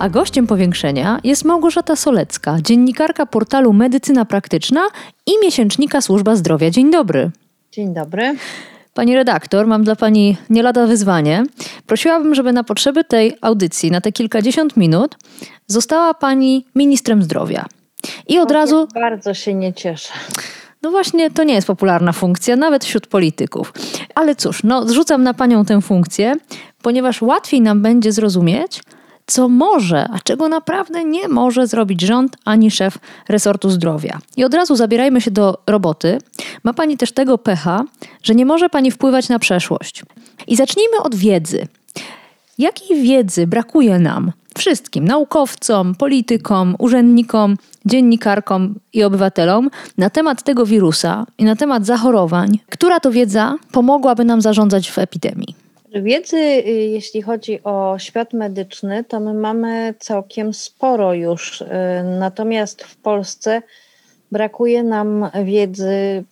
A gościem powiększenia jest Małgorzata Solecka, dziennikarka portalu Medycyna Praktyczna i miesięcznika Służba Zdrowia. Dzień dobry. Dzień dobry. Pani redaktor, mam dla Pani nie lada wyzwanie. Prosiłabym, żeby na potrzeby tej audycji, na te kilkadziesiąt minut, została Pani ministrem zdrowia. I od razu. Bardzo się nie cieszę. No właśnie, to nie jest popularna funkcja, nawet wśród polityków. Ale cóż, no, zrzucam na Panią tę funkcję, ponieważ łatwiej nam będzie zrozumieć, co może, a czego naprawdę nie może zrobić rząd ani szef resortu zdrowia. I od razu zabierajmy się do roboty. Ma Pani też tego pecha, że nie może Pani wpływać na przeszłość. I zacznijmy od wiedzy. Jakiej wiedzy brakuje nam, wszystkim naukowcom, politykom, urzędnikom, dziennikarkom i obywatelom na temat tego wirusa i na temat zachorowań? Która to wiedza pomogłaby nam zarządzać w epidemii? Wiedzy, y, jeśli chodzi o świat medyczny, to my mamy całkiem sporo już. Y, natomiast w Polsce brakuje nam wiedzy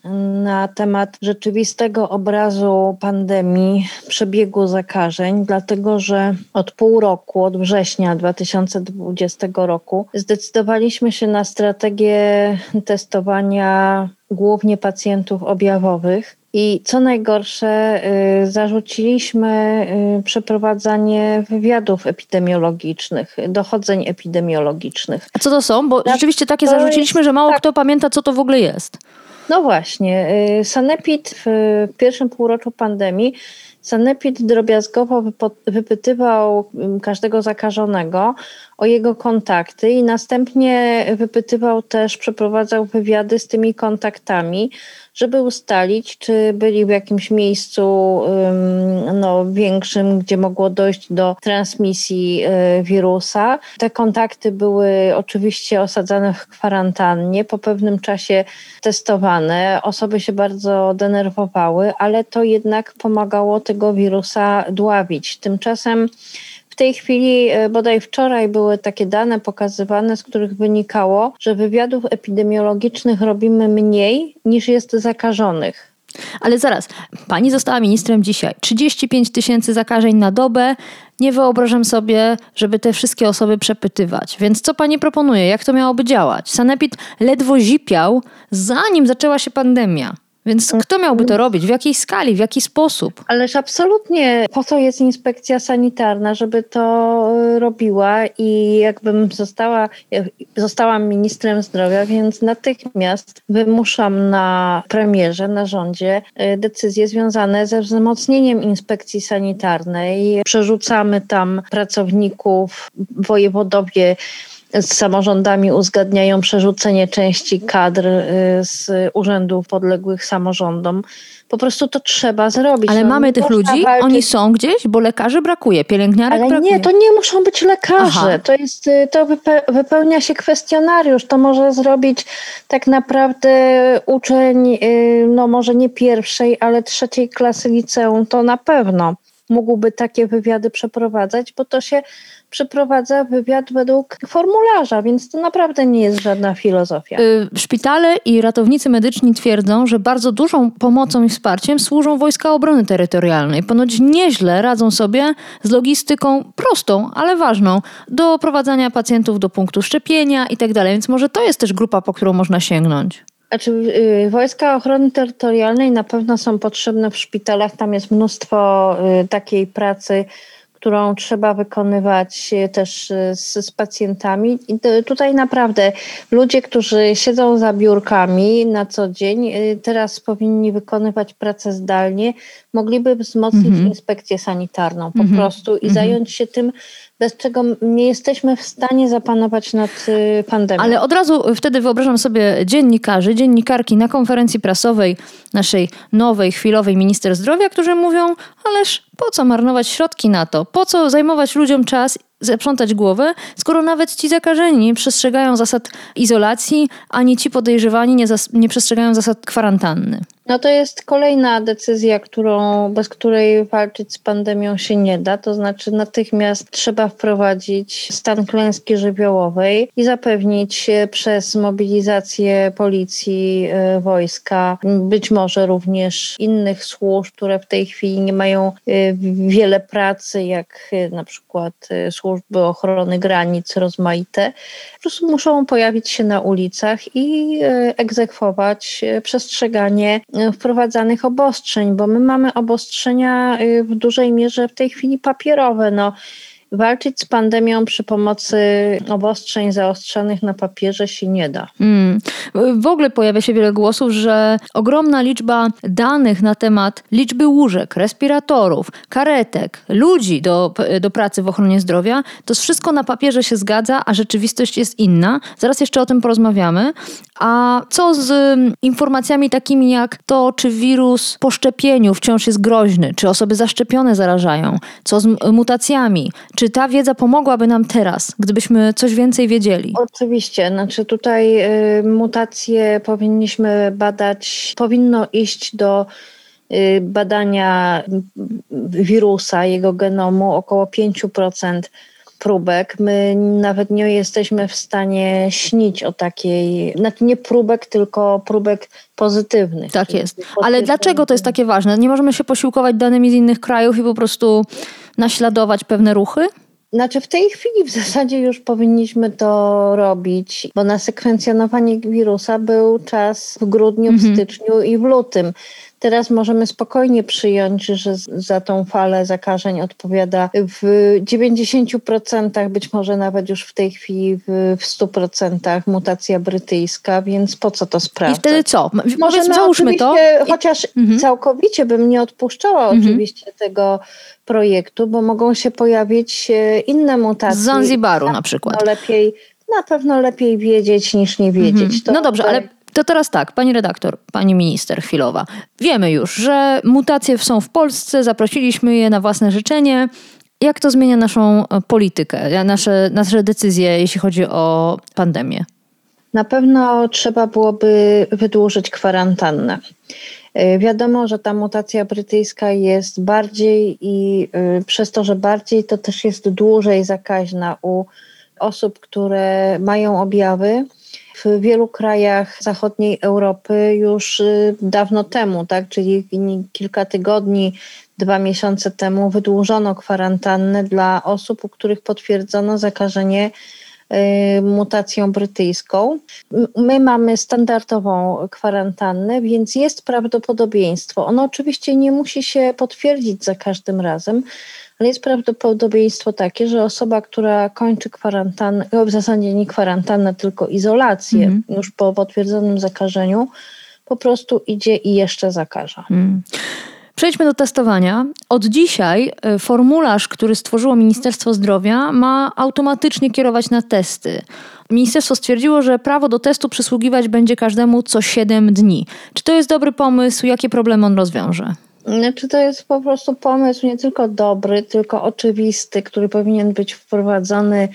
na temat rzeczywistego obrazu pandemii, przebiegu zakażeń, dlatego że od pół roku, od września 2020 roku, zdecydowaliśmy się na strategię testowania głównie pacjentów objawowych. I co najgorsze, y, zarzuciliśmy y, przeprowadzanie wywiadów epidemiologicznych, dochodzeń epidemiologicznych. A co to są? Bo rzeczywiście takie to zarzuciliśmy, jest, że mało tak. kto pamięta, co to w ogóle jest. No właśnie. Y, Sanepid w pierwszym półroczu pandemii Sanepid drobiazgowo wypytywał każdego zakażonego o jego kontakty i następnie wypytywał też, przeprowadzał wywiady z tymi kontaktami, żeby ustalić, czy byli w jakimś miejscu no, większym, gdzie mogło dojść do transmisji y, wirusa. Te kontakty były oczywiście osadzane w kwarantannie, po pewnym czasie testowane. Osoby się bardzo denerwowały, ale to jednak pomagało tego wirusa dławić. Tymczasem tej chwili, e, bodaj wczoraj, były takie dane pokazywane, z których wynikało, że wywiadów epidemiologicznych robimy mniej niż jest zakażonych. Ale zaraz, pani została ministrem dzisiaj. 35 tysięcy zakażeń na dobę. Nie wyobrażam sobie, żeby te wszystkie osoby przepytywać. Więc co pani proponuje? Jak to miałoby działać? Sanepid ledwo zipiał, zanim zaczęła się pandemia. Więc kto miałby to robić? W jakiej skali? W jaki sposób? Ależ absolutnie. Po co jest inspekcja sanitarna, żeby to y, robiła i jakbym została, zostałam ministrem zdrowia, więc natychmiast wymuszam na premierze, na rządzie y, decyzje związane ze wzmocnieniem inspekcji sanitarnej. Przerzucamy tam pracowników, wojewodowie z samorządami uzgadniają przerzucenie części kadr y, z urzędów podległych samorządom. Po prostu to trzeba zrobić. Ale no, mamy tych ludzi, walczyć. oni są gdzieś, bo lekarzy brakuje, pielęgniarek Ale brakuje. nie, to nie muszą być lekarze. To jest, y, to wypełnia się kwestionariusz. To może zrobić tak naprawdę uczeń, y, no może nie pierwszej, ale trzeciej klasy liceum, to na pewno mógłby takie wywiady przeprowadzać, bo to się przeprowadza wywiad według formularza, więc to naprawdę nie jest żadna filozofia. Y, szpitale i ratownicy medyczni twierdzą, że bardzo dużą pomocą i wsparciem służą Wojska Obrony Terytorialnej. Ponoć nieźle radzą sobie z logistyką prostą, ale ważną, do prowadzenia pacjentów do punktu szczepienia i tak. Więc może to jest też grupa, po którą można sięgnąć. Znaczy, y, wojska ochrony terytorialnej na pewno są potrzebne w szpitalach. Tam jest mnóstwo y, takiej pracy którą trzeba wykonywać e, też e, z, z pacjentami. I tutaj naprawdę ludzie, którzy siedzą za biurkami na co dzień, e, teraz powinni wykonywać pracę zdalnie, mogliby wzmocnić mm -hmm. inspekcję sanitarną po mm -hmm. prostu i mm -hmm. zająć się tym, bez czego nie jesteśmy w stanie zapanować nad y, pandemią. Ale od razu wtedy wyobrażam sobie dziennikarzy, dziennikarki na konferencji prasowej naszej nowej, chwilowej minister zdrowia, którzy mówią, ależ po co marnować środki na to? Po co zajmować ludziom czas zaprzątać głowę, skoro nawet ci zakażeni nie przestrzegają zasad izolacji, ani ci podejrzewani nie, nie przestrzegają zasad kwarantanny? No to jest kolejna decyzja, którą, bez której walczyć z pandemią się nie da. To znaczy natychmiast trzeba wprowadzić stan klęski żywiołowej i zapewnić przez mobilizację policji, e, wojska, być może również innych służb, które w tej chwili nie mają e, wiele pracy, jak e, na przykład służby ochrony granic rozmaite, po prostu muszą pojawić się na ulicach i egzekwować przestrzeganie wprowadzanych obostrzeń, bo my mamy obostrzenia y, w dużej mierze w tej chwili papierowe. No, walczyć z pandemią przy pomocy obostrzeń zaostrzonych na papierze się nie da. Mm. W ogóle pojawia się wiele głosów, że ogromna liczba danych na temat liczby łóżek, respiratorów, karetek, ludzi do, do pracy w ochronie zdrowia, to wszystko na papierze się zgadza, a rzeczywistość jest inna. Zaraz jeszcze o tym porozmawiamy. A co z mm, informacjami takimi jak to, czy wirus po szczepieniu wciąż jest groźny, czy osoby zaszczepione zarażają, co z mutacjami, czy ta wiedza pomogłaby nam teraz, gdybyśmy coś więcej wiedzieli? Oczywiście, znaczy tutaj y, mutacje powinniśmy badać, powinno iść do y, badania wirusa, jego genomu około 5% próbek. My nawet nie jesteśmy w stanie śnić o takiej, znaczy nie próbek, tylko próbek pozytywnych. Tak jest. Ale dlaczego to jest takie ważne? Nie możemy się posiłkować danymi z innych krajów i po prostu naśladować pewne ruchy? Znaczy w tej chwili w zasadzie już powinniśmy to robić, bo na sekwencjonowanie wirusa był czas w grudniu, mhm. w styczniu i w lutym. Teraz możemy spokojnie przyjąć, że za tą falę zakażeń odpowiada w 90%, być może nawet już w tej chwili w, w 100% mutacja brytyjska, więc po co to sprawdzać? I wtedy co? Możemy załóżmy to. Chociaż mhm. całkowicie bym nie odpuszczała mhm. oczywiście tego projektu, bo mogą się pojawić e, inne mutacje. Z Zanzibaru na przykład. No lepiej, na pewno lepiej wiedzieć niż nie wiedzieć. Mhm. no dobrze, ale to teraz tak, pani redaktor, pani minister chwilowa. Wiemy już, że mutacje są w Polsce, zaprosiliśmy je na własne życzenie. Jak to zmienia naszą e, politykę, nasze, nasze decyzje, jeśli chodzi o pandemię? Na pewno trzeba byłoby wydłużyć kwarantannę. E, wiadomo, że ta mutacja brytyjska jest bardziej i e, przez to, że bardziej, to też jest dłużej zakaźna u osób, które mają objawy w wielu krajach zachodniej Europy już y, dawno temu, tak, czyli kilka tygodni, dwa miesiące temu wydłużono kwarantannę dla osób, u których potwierdzono zakażenie y, mutacją brytyjską. My mamy standardową kwarantannę, więc jest prawdopodobieństwo. Ono oczywiście nie musi się potwierdzić za każdym razem, ale jest prawdopodobieństwo takie, że osoba, która kończy kwarantannę, no, w zasadzie nie kwarantannę, tylko izolację mm. już po potwierdzonym zakażeniu, po prostu idzie i jeszcze zakaża. Mm. Przejdźmy do testowania. Od dzisiaj e, formularz, który stworzyło Ministerstwo Zdrowia, ma automatycznie kierować na testy. Ministerstwo stwierdziło, że prawo do testu przysługiwać będzie każdemu co 7 dni. Czy to jest dobry pomysł? Jakie problemy on rozwiąże? Znaczy to jest po prostu pomysł nie tylko dobry, tylko oczywisty, który powinien być wprowadzony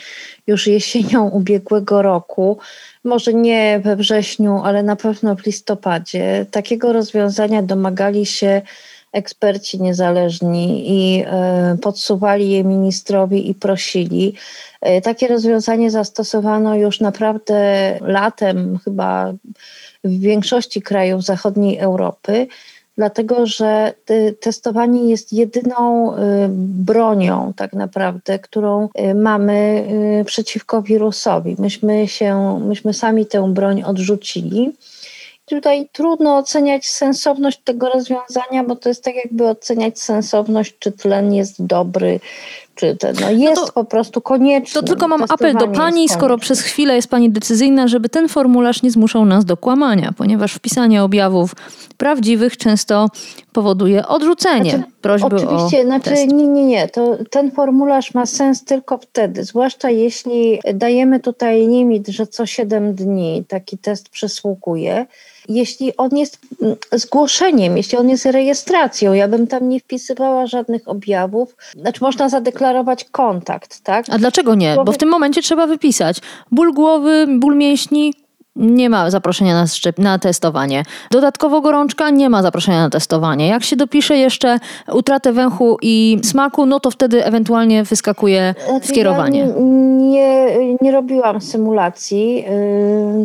już jesienią ubiegłego roku. Może nie we wrześniu, ale na pewno w listopadzie. Takiego rozwiązania domagali się eksperci niezależni i y, podsuwali je ministrowi i prosili. Y, takie rozwiązanie zastosowano już naprawdę latem, chyba w większości krajów zachodniej Europy dlatego że testowanie jest jedyną y, bronią tak naprawdę, którą y, mamy y, przeciwko wirusowi. Myśmy, się, myśmy sami tę broń odrzucili. Tutaj trudno oceniać sensowność tego rozwiązania, bo to jest tak jakby oceniać sensowność, czy tlen jest dobry, czy ten, no jest no to, po prostu konieczny. To tylko mam apel do pani, skoro przez chwilę jest pani decyzyjna, żeby ten formularz nie zmuszał nas do kłamania, ponieważ wpisanie objawów prawdziwych często powoduje odrzucenie znaczy, prośby oczywiście, o znaczy, test. nie, nie, nie. To, ten formularz ma sens tylko wtedy, zwłaszcza jeśli dajemy tutaj limit, że co 7 dni taki test przysługuje jeśli on jest mm, zgłoszeniem, jeśli on jest rejestracją, ja bym tam nie wpisywała żadnych objawów. Znaczy można zadeklarować kontakt, tak? A dlaczego nie? Bo w tym momencie trzeba wypisać ból głowy, ból mięśni, nie ma zaproszenia na, szczep- na testowanie. Dodatkowo gorączka, nie ma zaproszenia na testowanie. Jak się dopisze jeszcze utratę węchu i smaku, no to wtedy ewentualnie wyskakuje znaczy, skierowanie. Ja nie, nie robiłam symulacji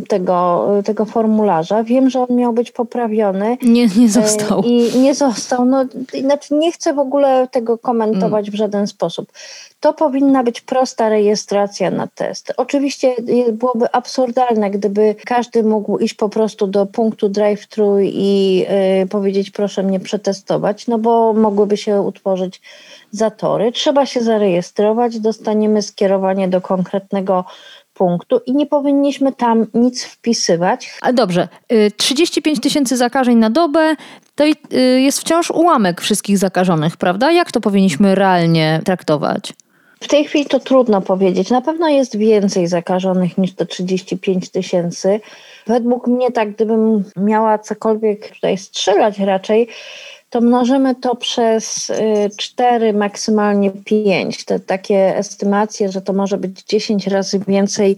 y, tego, tego formularza. Wiem, że on miał być poprawiony. Nie, nie został. I nie został. No, znaczy nie chcę w ogóle tego komentować mm. w żaden sposób. To powinna być prosta rejestracja na test. Oczywiście byłoby absurdalne, gdyby każdy mógł iść po prostu do punktu drive-thru i y, powiedzieć proszę mnie przetestować, no bo mogłyby się utworzyć zatory. Trzeba się zarejestrować, dostaniemy skierowanie do konkretnego punktu i nie powinniśmy tam nic wpisywać. A dobrze, 35 y, tysięcy zakażeń na dobę to y, jest wciąż ułamek wszystkich zakażonych, prawda? Jak to powinniśmy realnie traktować? W tej chwili to trudno powiedzieć. Na pewno jest więcej zakażonych niż te 35 tysięcy. Według mnie, tak gdybym miała cokolwiek tutaj strzelać raczej, to mnożymy to przez 4, y, maksymalnie 5. Te takie estymacje, że to może być 10 razy więcej,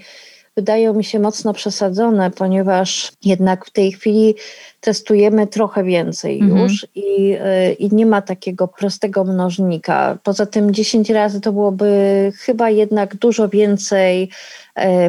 wydają mi się mocno przesadzone, ponieważ jednak w tej chwili testujemy trochę więcej mhm. już i, y, i nie ma takiego prostego mnożnika. Poza tym 10 razy to byłoby chyba jednak dużo więcej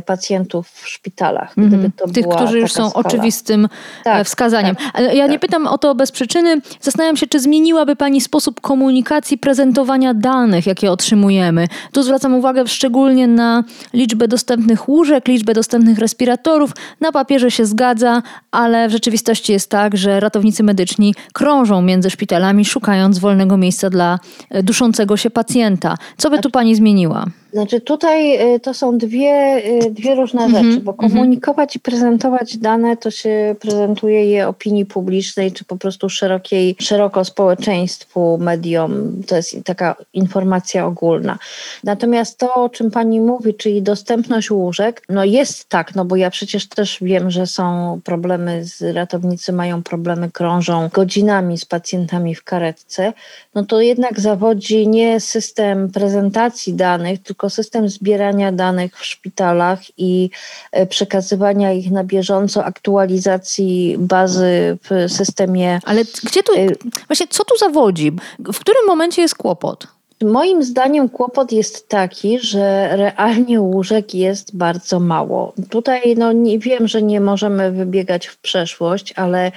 pacjentów w szpitalach. Gdyby mhm. to Tych, którzy już są skala. oczywistym e, tak, wskazaniem. Tak, ja tak. nie pytam o to bez przyczyny. Zastanawiam się, czy zmieniłaby Pani sposób komunikacji, prezentowania danych, jakie otrzymujemy. Tu zwracam uwagę szczególnie na liczbę dostępnych łóżek, liczbę dostępnych respiratorów. Na papierze się zgadza, ale w rzeczywistości jest tak, że ratownicy medyczni krążą między szpitalami, szukając wolnego miejsca dla e, duszącego się pacjenta. Co by tu Pani zmieniła? Znaczy tutaj y, to są dwie, y, dwie różne -hmm, rzeczy, bo mhm. komunikować i prezentować dane to się prezentuje je opinii publicznej, czy po prostu szerokiej, szeroko społeczeństwu, mediom. To jest taka informacja ogólna. Natomiast to, o czym pani mówi, czyli dostępność łóżek, no jest tak, no bo ja przecież też wiem, że są problemy, z ratownicy mają problemy, krążą godzinami z pacjentami w karetce, no to jednak zawodzi nie system prezentacji danych, tylko system zbierania danych w szpitalach i e, przekazywania ich na bieżąco, aktualizacji bazy w systemie. Ale gdzie tu, e, właśnie co tu zawodzi? W którym momencie jest kłopot? Moim zdaniem kłopot jest taki, że realnie łóżek jest bardzo mało. Tutaj no, nie, wiem, że nie możemy wybiegać w przeszłość, ale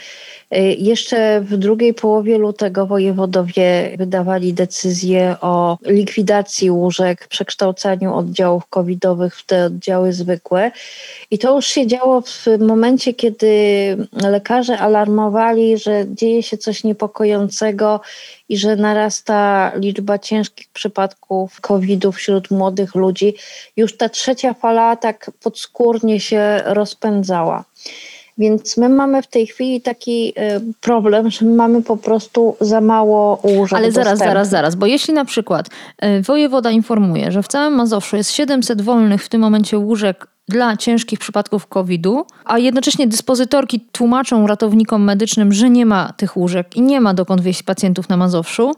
jeszcze w drugiej połowie lutego wojewodowie wydawali decyzję o likwidacji łóżek, przekształcaniu oddziałów covidowych w te oddziały zwykłe. I to już się działo w momencie, kiedy lekarze alarmowali, że dzieje się coś niepokojącego i że narasta liczba ciężkich przypadków COVID-u wśród młodych ludzi. Już ta trzecia fala tak podskórnie się rozpędzała. Więc my mamy w tej chwili taki y, problem, że mamy po prostu za mało łóżek. Ale zaraz, zaraz, zaraz, bo jeśli na przykład y, wojewoda informuje, że w całym Mazowszu jest 700 wolnych w tym momencie łóżek dla ciężkich przypadków COVID-u, a jednocześnie dyspozytorki tłumaczą ratownikom medycznym, że nie ma tych łóżek i nie ma dokąd wieść pacjentów na Mazowszu,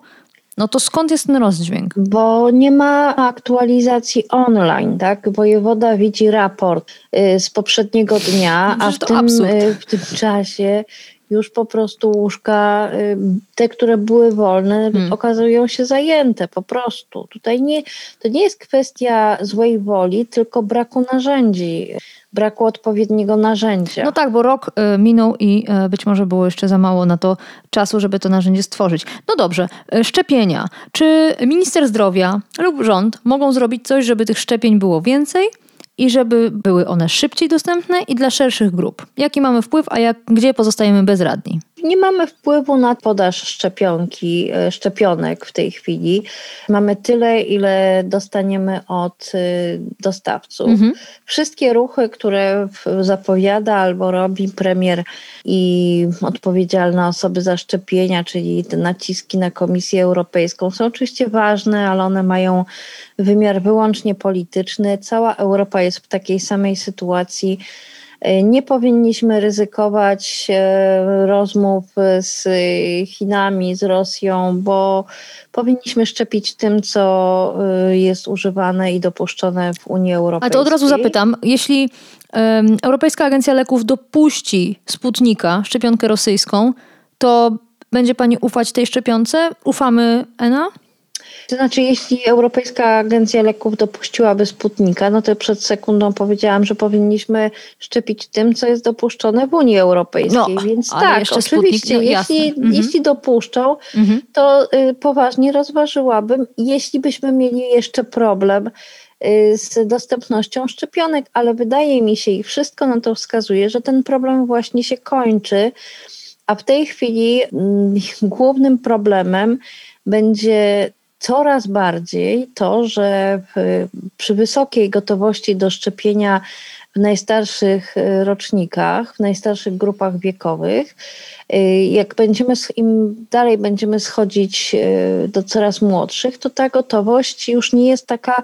no to skąd jest ten rozdźwięk? Bo nie ma aktualizacji online, tak? Wojewoda widzi raport y, z poprzedniego dnia, a w tym, y, w tym czasie już po prostu łóżka, y, te, które były wolne, hmm. okazują się zajęte po prostu. Tutaj nie, to nie jest kwestia złej woli, tylko braku narzędzi, braku odpowiedniego narzędzia. No tak, bo rok y, minął i y, być może było jeszcze za mało na to czasu, żeby to narzędzie stworzyć. No dobrze, szczepienia. Czy minister zdrowia lub rząd mogą zrobić coś, żeby tych szczepień było więcej? I żeby były one szybciej dostępne i dla szerszych grup. Jaki mamy wpływ, a jak, gdzie pozostajemy bezradni? Nie mamy wpływu na podaż szczepionki, e, szczepionek w tej chwili. Mamy tyle, ile dostaniemy od e, dostawców. Mhm. Wszystkie ruchy, które zapowiada albo robi premier i odpowiedzialne osoby za szczepienia, czyli te naciski na Komisję Europejską, są oczywiście ważne, ale one mają wymiar wyłącznie polityczny. Cała Europa jest w takiej samej sytuacji nie powinniśmy ryzykować e, rozmów z Chinami, z Rosją, bo powinniśmy szczepić tym, co e, jest używane i dopuszczone w Unii Europejskiej. A to od razu zapytam, jeśli Europejska Agencja Leków dopuści Sputnika, szczepionkę rosyjską, to będzie Pani ufać tej szczepionce? Ufamy ENA? To znaczy, jeśli Europejska Agencja Leków dopuściłaby Sputnika, no to przed sekundą powiedziałam, że powinniśmy szczepić tym, co jest dopuszczone w Unii Europejskiej. No, Więc tak, oczywiście, no, jeśli, mhm. jeśli dopuszczą, mhm. to y, poważnie rozważyłabym, jeśli byśmy mieli jeszcze problem y, z dostępnością szczepionek, ale wydaje mi się i wszystko na to wskazuje, że ten problem właśnie się kończy. A w tej chwili mm, głównym problemem będzie coraz bardziej to, że przy wysokiej gotowości do szczepienia w najstarszych y, rocznikach, w najstarszych grupach wiekowych, jak będziemy, im dalej będziemy schodzić y, do coraz młodszych, to ta gotowość już nie jest taka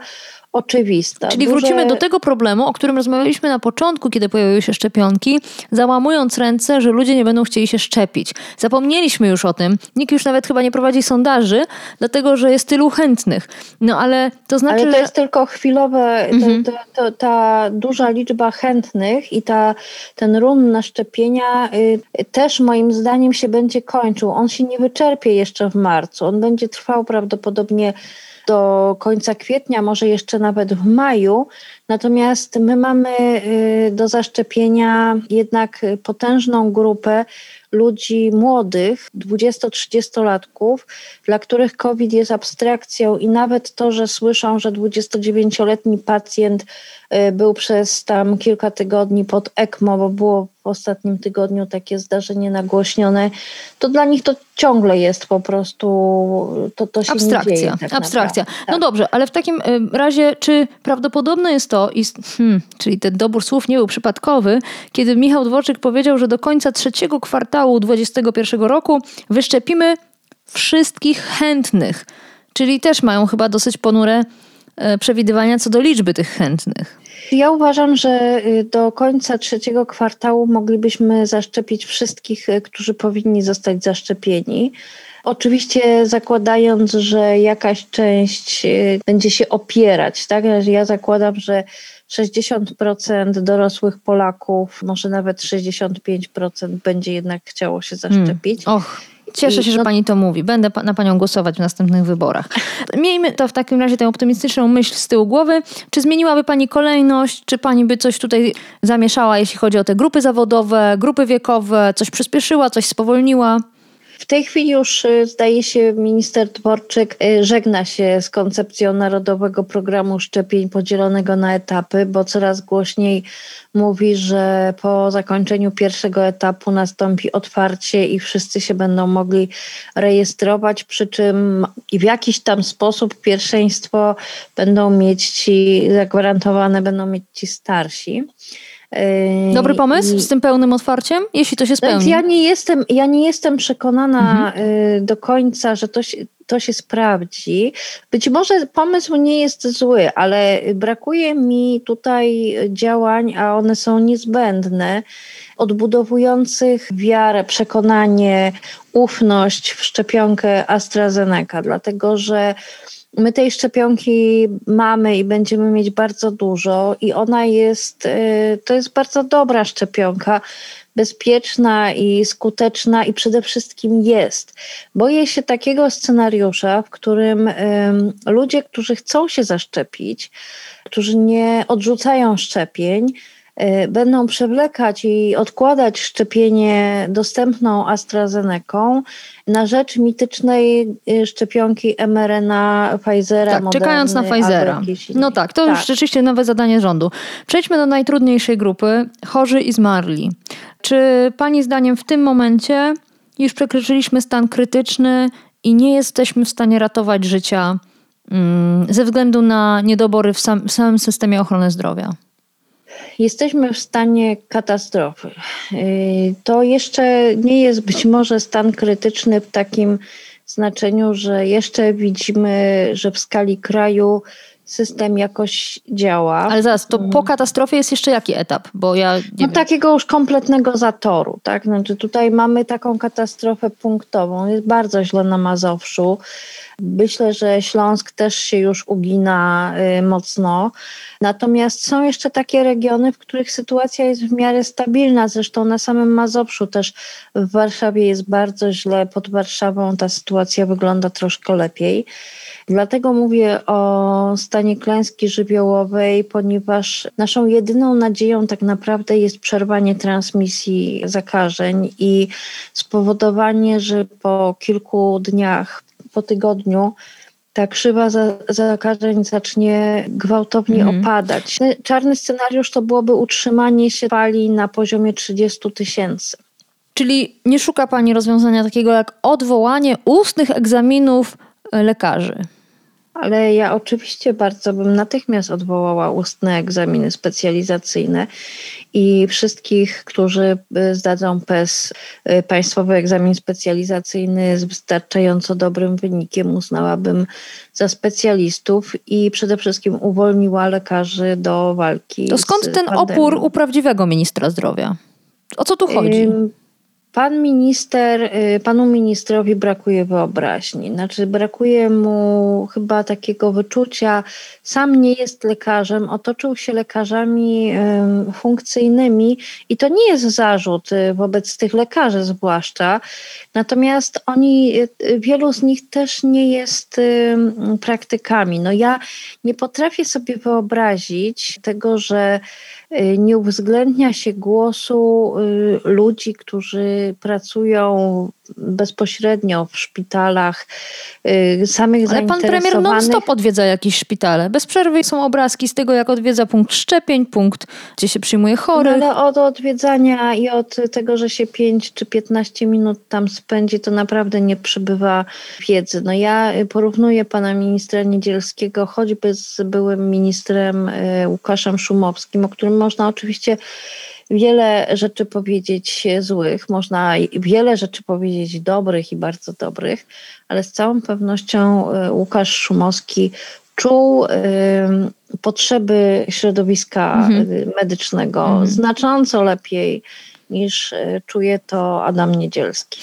oczywista. Czyli Duże... wrócimy do tego problemu, o którym rozmawialiśmy na początku, kiedy pojawiły się szczepionki, załamując ręce, że ludzie nie będą chcieli się szczepić. Zapomnieliśmy już o tym. Nikt już nawet chyba nie prowadzi sondaży, dlatego że jest tylu chętnych. No ale to znaczy, ale to jest tylko chwilowe, mhm. to, to, to, ta duża liczba chętnych i ta, ten run na szczepienia y, też moim zdaniem się będzie kończył. On się nie wyczerpie jeszcze w marcu. On będzie trwał prawdopodobnie do końca kwietnia, może jeszcze nawet w maju. Natomiast my mamy y, do zaszczepienia jednak potężną grupę ludzi młodych, 20-30-latków, dla których COVID jest abstrakcją i nawet to, że słyszą, że 29-letni pacjent y, był przez tam kilka tygodni pod ECMO, bo było w ostatnim tygodniu takie zdarzenie nagłośnione, to dla nich to ciągle jest po prostu, to, to się abstrakcja, nie dzieje. Tak abstrakcja. Tak. No dobrze, ale w takim y, razie, czy prawdopodobne jest to, i, hmm, czyli ten dobór słów nie był przypadkowy, kiedy Michał Dworczyk powiedział, że do końca trzeciego kwartału 2021 roku wyszczepimy wszystkich chętnych. Czyli też mają chyba dosyć ponure e, przewidywania co do liczby tych chętnych. Ja uważam, że y, do końca trzeciego kwartału moglibyśmy zaszczepić wszystkich, y, którzy powinni zostać zaszczepieni. Oczywiście zakładając, że jakaś część y, będzie się opierać, tak? Ja zakładam, że 60% dorosłych Polaków, może nawet 65% będzie jednak chciało się zaszczepić. Hmm. Och. Cieszę się, że no... pani to mówi. Będę na panią głosować w następnych wyborach. Miejmy to w takim razie tę optymistyczną myśl z tyłu głowy. Czy zmieniłaby pani kolejność? Czy pani by coś tutaj zamieszała, jeśli chodzi o te grupy zawodowe, grupy wiekowe? Coś przyspieszyła, coś spowolniła? W tej chwili już y, zdaje się minister Dworczyk y, żegna się z koncepcją Narodowego Programu Szczepień podzielonego na etapy, bo coraz głośniej mówi, że po zakończeniu pierwszego etapu nastąpi otwarcie i wszyscy się będą mogli rejestrować, przy czym w jakiś tam sposób pierwszeństwo będą mieć ci zagwarantowane, będą mieć ci starsi. Yy, Dobry pomysł z tym pełnym otwarciem, jeśli to się spełni? Ja nie jestem, ja nie jestem przekonana mhm. Yy, do końca, że to się, to się sprawdzi. Być może pomysł nie jest zły, ale brakuje mi tutaj działań, a one są niezbędne, odbudowujących wiarę, przekonanie, ufność w szczepionkę AstraZeneca, dlatego że My tej szczepionki mamy i będziemy mieć bardzo dużo, i ona jest, y, to jest bardzo dobra szczepionka, bezpieczna i skuteczna, i przede wszystkim jest. Boję się takiego scenariusza, w którym ludzie, którzy chcą się zaszczepić, którzy nie odrzucają szczepień, będą przewlekać i odkładać szczepienie dostępną AstraZeneką na rzecz mitycznej y, szczepionki mRNA Pfizera. Tak, Moderny, czekając na Pfizera. No tak, to tak. już rzeczywiście nowe zadanie rządu. Przejdźmy do najtrudniejszej grupy, chorzy i zmarli. Czy Pani zdaniem w tym momencie już przekroczyliśmy stan krytyczny i nie jesteśmy w stanie ratować życia mm, ze względu na niedobory w, sam, w samym systemie ochrony zdrowia? Jesteśmy w stanie katastrofy. Y, to jeszcze nie jest być może stan krytyczny w takim znaczeniu, że jeszcze widzimy, że w skali kraju system jakoś działa. Ale zaraz, to po mm. katastrofie jest jeszcze jaki etap? Bo ja no wiem. takiego już kompletnego zatoru, tak? Znaczy tutaj mamy taką katastrofę punktową. Jest bardzo źle na Mazowszu. Myślę, że Śląsk też się już ugina y, mocno. Natomiast są jeszcze takie regiony, w których sytuacja jest w miarę stabilna. Zresztą na samym Mazowszu też w Warszawie jest bardzo źle. Pod Warszawą ta sytuacja wygląda troszkę lepiej. Dlatego mówię o stanie klęski żywiołowej, ponieważ naszą jedyną nadzieją tak naprawdę jest przerwanie transmisji zakażeń i spowodowanie, że po kilku dniach, po tygodniu ta krzywa zakażeń zacznie gwałtownie mm. opadać. Czarny scenariusz to byłoby utrzymanie się fali na poziomie 30 tysięcy. Czyli nie szuka Pani rozwiązania takiego jak odwołanie ustnych egzaminów lekarzy. Ale ja oczywiście bardzo bym natychmiast odwołała ustne egzaminy specjalizacyjne i wszystkich, którzy y, zdadzą PES, y, Państwowy Egzamin Specjalizacyjny z wystarczająco dobrym wynikiem, uznałabym za specjalistów i przede wszystkim uwolniła lekarzy do walki. To skąd ten pandemią. opór u prawdziwego ministra zdrowia? O co tu chodzi? Pan minister, y, panu ministrowi brakuje wyobraźni. Znaczy, brakuje mu chyba takiego wyczucia. Sam nie jest lekarzem, otoczył się lekarzami funkcyjnymi i to nie jest zarzut y, wobec tych lekarzy, zwłaszcza. Natomiast oni, y, wielu z nich też nie jest praktykami. No ja nie potrafię sobie wyobrazić tego, że Y, nie uwzględnia się głosu y, ludzi, którzy pracują bezpośrednio w szpitalach, y, samych Ale pan premier non-stop odwiedza jakieś szpitale. Bez przerwy są obrazki z tego, jak odwiedza punkt szczepień, punkt, gdzie się przyjmuje chorych. No, ale od odwiedzania i od tego, że się 5 czy 15 minut tam spędzi, to naprawdę nie przybywa wiedzy. No ja porównuję pana ministra Niedzielskiego choćby z byłym ministrem Łukaszem Szumowskim, o którym można oczywiście wiele rzeczy powiedzieć złych, można wiele rzeczy powiedzieć dobrych i bardzo dobrych, ale z całą pewnością e, Łukasz Szumowski czuł y, potrzeby środowiska mhm. medycznego mhm. znacząco lepiej niż czuje to Adam Niedzielski.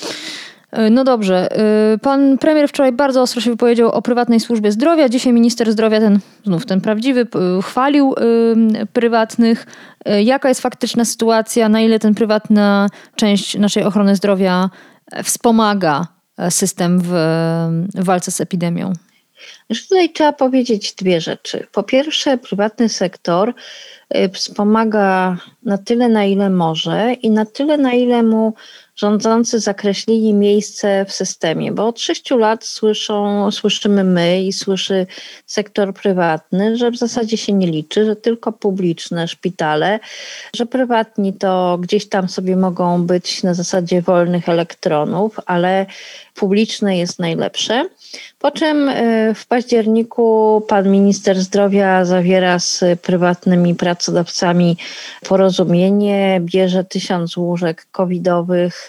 E, no dobrze. E, pan premier wczoraj bardzo ostro się wypowiedział o prywatnej służbie zdrowia. Dzisiaj minister zdrowia, ten znów ten prawdziwy, chwalił prywatnych. E, jaka jest faktyczna sytuacja? Na ile ten prywatna część naszej ochrony zdrowia wspomaga system w, walce z epidemią? Tutaj trzeba powiedzieć dwie rzeczy. Po pierwsze, prywatny sektor wspomaga na tyle, na ile może i na tyle, na ile mu rządzący zakreślili miejsce w systemie, bo od sześciu lat słyszą, słyszymy my i słyszy sektor prywatny, że w zasadzie się nie liczy, że tylko publiczne szpitale, że prywatni to gdzieś tam sobie mogą być na zasadzie wolnych elektronów, ale publiczne jest najlepsze. Po czym e, w październiku pan minister zdrowia zawiera z prywatnymi pracodawcami porozumienie, bierze tysiąc łóżek covidowych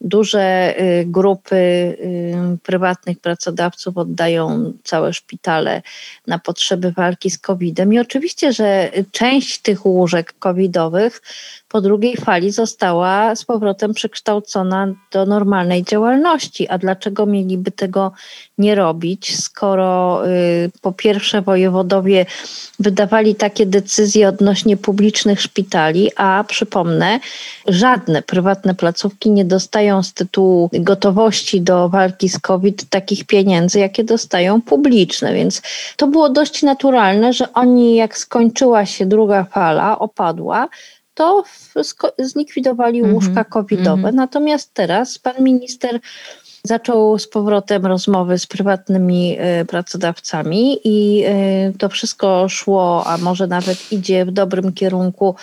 duże y, grupy y, prywatnych pracodawców oddają całe szpitale na potrzeby walki z COVID-em. I oczywiście, że część tych łóżek covidowych po drugiej fali została z powrotem przekształcona do normalnej działalności. A dlaczego mieliby tego nie robić, skoro y, po pierwsze wojewodowie wydawali takie decyzje odnośnie publicznych szpitali, a przypomnę, żadne prywatne placówki nie dostają z tytułu gotowości do walki z COVID takich pieniędzy, jakie dostają publiczne. Więc to było dość naturalne, że oni, jak skończyła się druga fala, opadła, to zlikwidowali mhm. łóżka covidowe. Mm -hmm. Natomiast teraz pan minister zaczął z powrotem rozmowy z prywatnymi e, pracodawcami i e, to wszystko szło, a może nawet idzie w dobrym kierunku,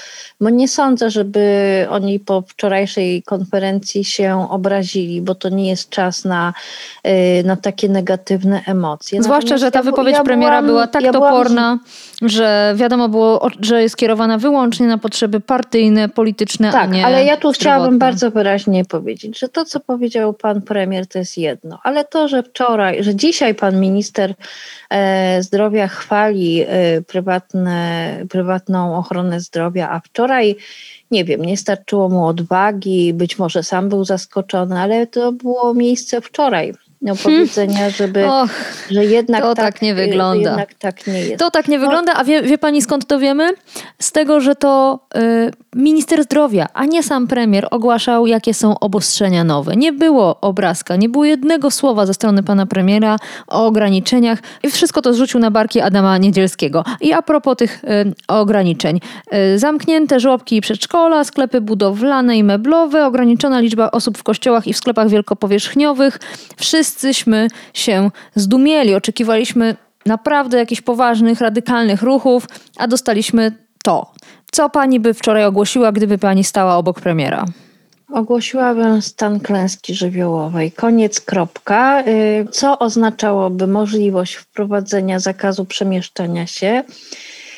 bo nie sądzę, żeby oni po wczorajszej konferencji się obrazili, bo to nie jest czas na, e, na takie negatywne emocje. Zwłaszcza, Natomiast że ta wypowiedź ja premiera byłam, była tak ja toporna, byłam... że wiadomo było, że jest kierowana wyłącznie na potrzeby partyjne, polityczne, tak, a nie ale ja tu chciałabym bardzo wyraźnie powiedzieć, że to, co powiedział pan premier, to jest jedno. Ale to, że wczoraj, że dzisiaj pan minister e, zdrowia chwali e, prywatne, prywatną ochronę zdrowia, a wczoraj nie wiem, nie starczyło mu odwagi, być może sam był zaskoczony, ale to było miejsce wczoraj no, powiedzenia, żeby, Och, że jednak to tak, tak nie wygląda. Jednak tak nie jest. To tak nie no. wygląda, a wie, wie pani skąd to wiemy? Z tego, że to y, minister zdrowia, a nie sam premier ogłaszał, jakie są obostrzenia nowe. Nie było obrazka, nie było jednego słowa ze strony pana premiera o ograniczeniach i wszystko to zrzucił na barki Adama Niedzielskiego. I a propos tych y, ograniczeń. Y, zamknięte żłobki i przedszkola, sklepy budowlane i meblowe, ograniczona liczba osób w kościołach i w sklepach wielkopowierzchniowych. Wszyscy wszyscyśmy się zdumieli. Oczekiwaliśmy naprawdę jakichś poważnych, radykalnych ruchów, a dostaliśmy to. Co pani by wczoraj ogłosiła, gdyby pani stała obok premiera? Ogłosiłabym stan klęski żywiołowej. Koniec, kropka. Y, co oznaczałoby możliwość wprowadzenia zakazu przemieszczania się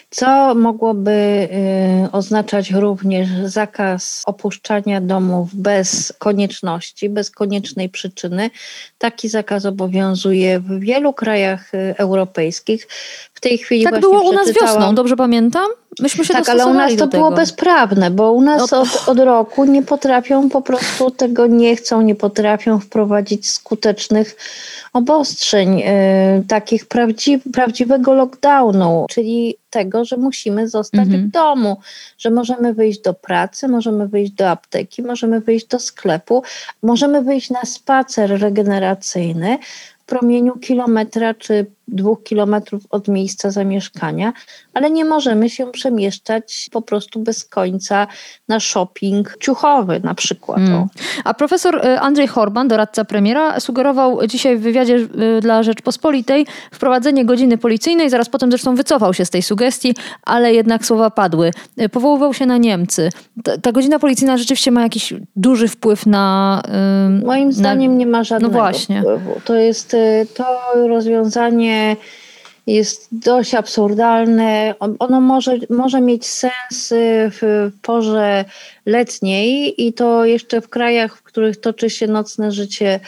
co mogłoby y, oznaczać również zakaz opuszczania domów bez konieczności, bez koniecznej przyczyny. Taki zakaz obowiązuje w wielu krajach y, europejskich. W tej chwili tak było u nas wiosną, dobrze pamiętam? Myśmy się tak, ale u nas to było bezprawne, bo u nas no od, od roku nie potrafią, po prostu tego nie chcą, nie potrafią wprowadzić skutecznych obostrzeń, y, takich prawdzi prawdziwego lockdownu, czyli tego, że musimy zostać mhm. w domu, że możemy wyjść do pracy, możemy wyjść do apteki, możemy wyjść do sklepu, możemy wyjść na spacer regeneracyjny w promieniu kilometra czy dwóch kilometrów od miejsca zamieszkania, ale nie możemy się przemieszczać po prostu bez końca na shopping ciuchowy na przykład. Hmm. A profesor y, Andrzej Horban, doradca premiera, sugerował dzisiaj w wywiadzie y, dla Rzeczpospolitej wprowadzenie godziny policyjnej, zaraz potem zresztą wycofał się z tej sugestii, ale jednak słowa padły. Y, powoływał się na Niemcy. Ta, ta godzina policyjna rzeczywiście ma jakiś duży wpływ na... Moim zdaniem na... nie ma żadnego no właśnie. wpływu. To jest to rozwiązanie jest dość absurdalne. Ono może, może mieć sens w porze letniej i to jeszcze w krajach, w których toczy się nocne życie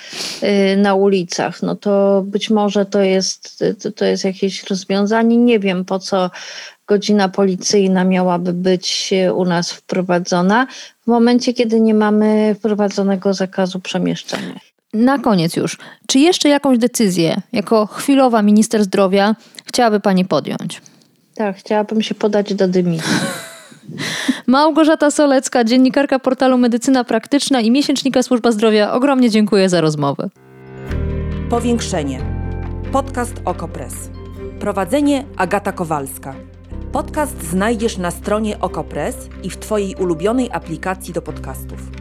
y, na ulicach. No to być może to jest, to jest jakieś rozwiązanie. Nie wiem po co godzina policyjna miałaby być u nas wprowadzona w momencie, kiedy nie mamy wprowadzonego zakazu przemieszczania. Na koniec już, czy jeszcze jakąś decyzję jako chwilowa minister zdrowia chciałaby Pani podjąć? Tak, chciałabym się podać do dymisji. Małgorzata Solecka, dziennikarka portalu Medycyna Praktyczna i miesięcznika Służba Zdrowia. Ogromnie dziękuję za rozmowę. Powiększenie. Podcast Okopres. Prowadzenie Agata Kowalska. Podcast znajdziesz na stronie Okopres i w Twojej ulubionej aplikacji do podcastów.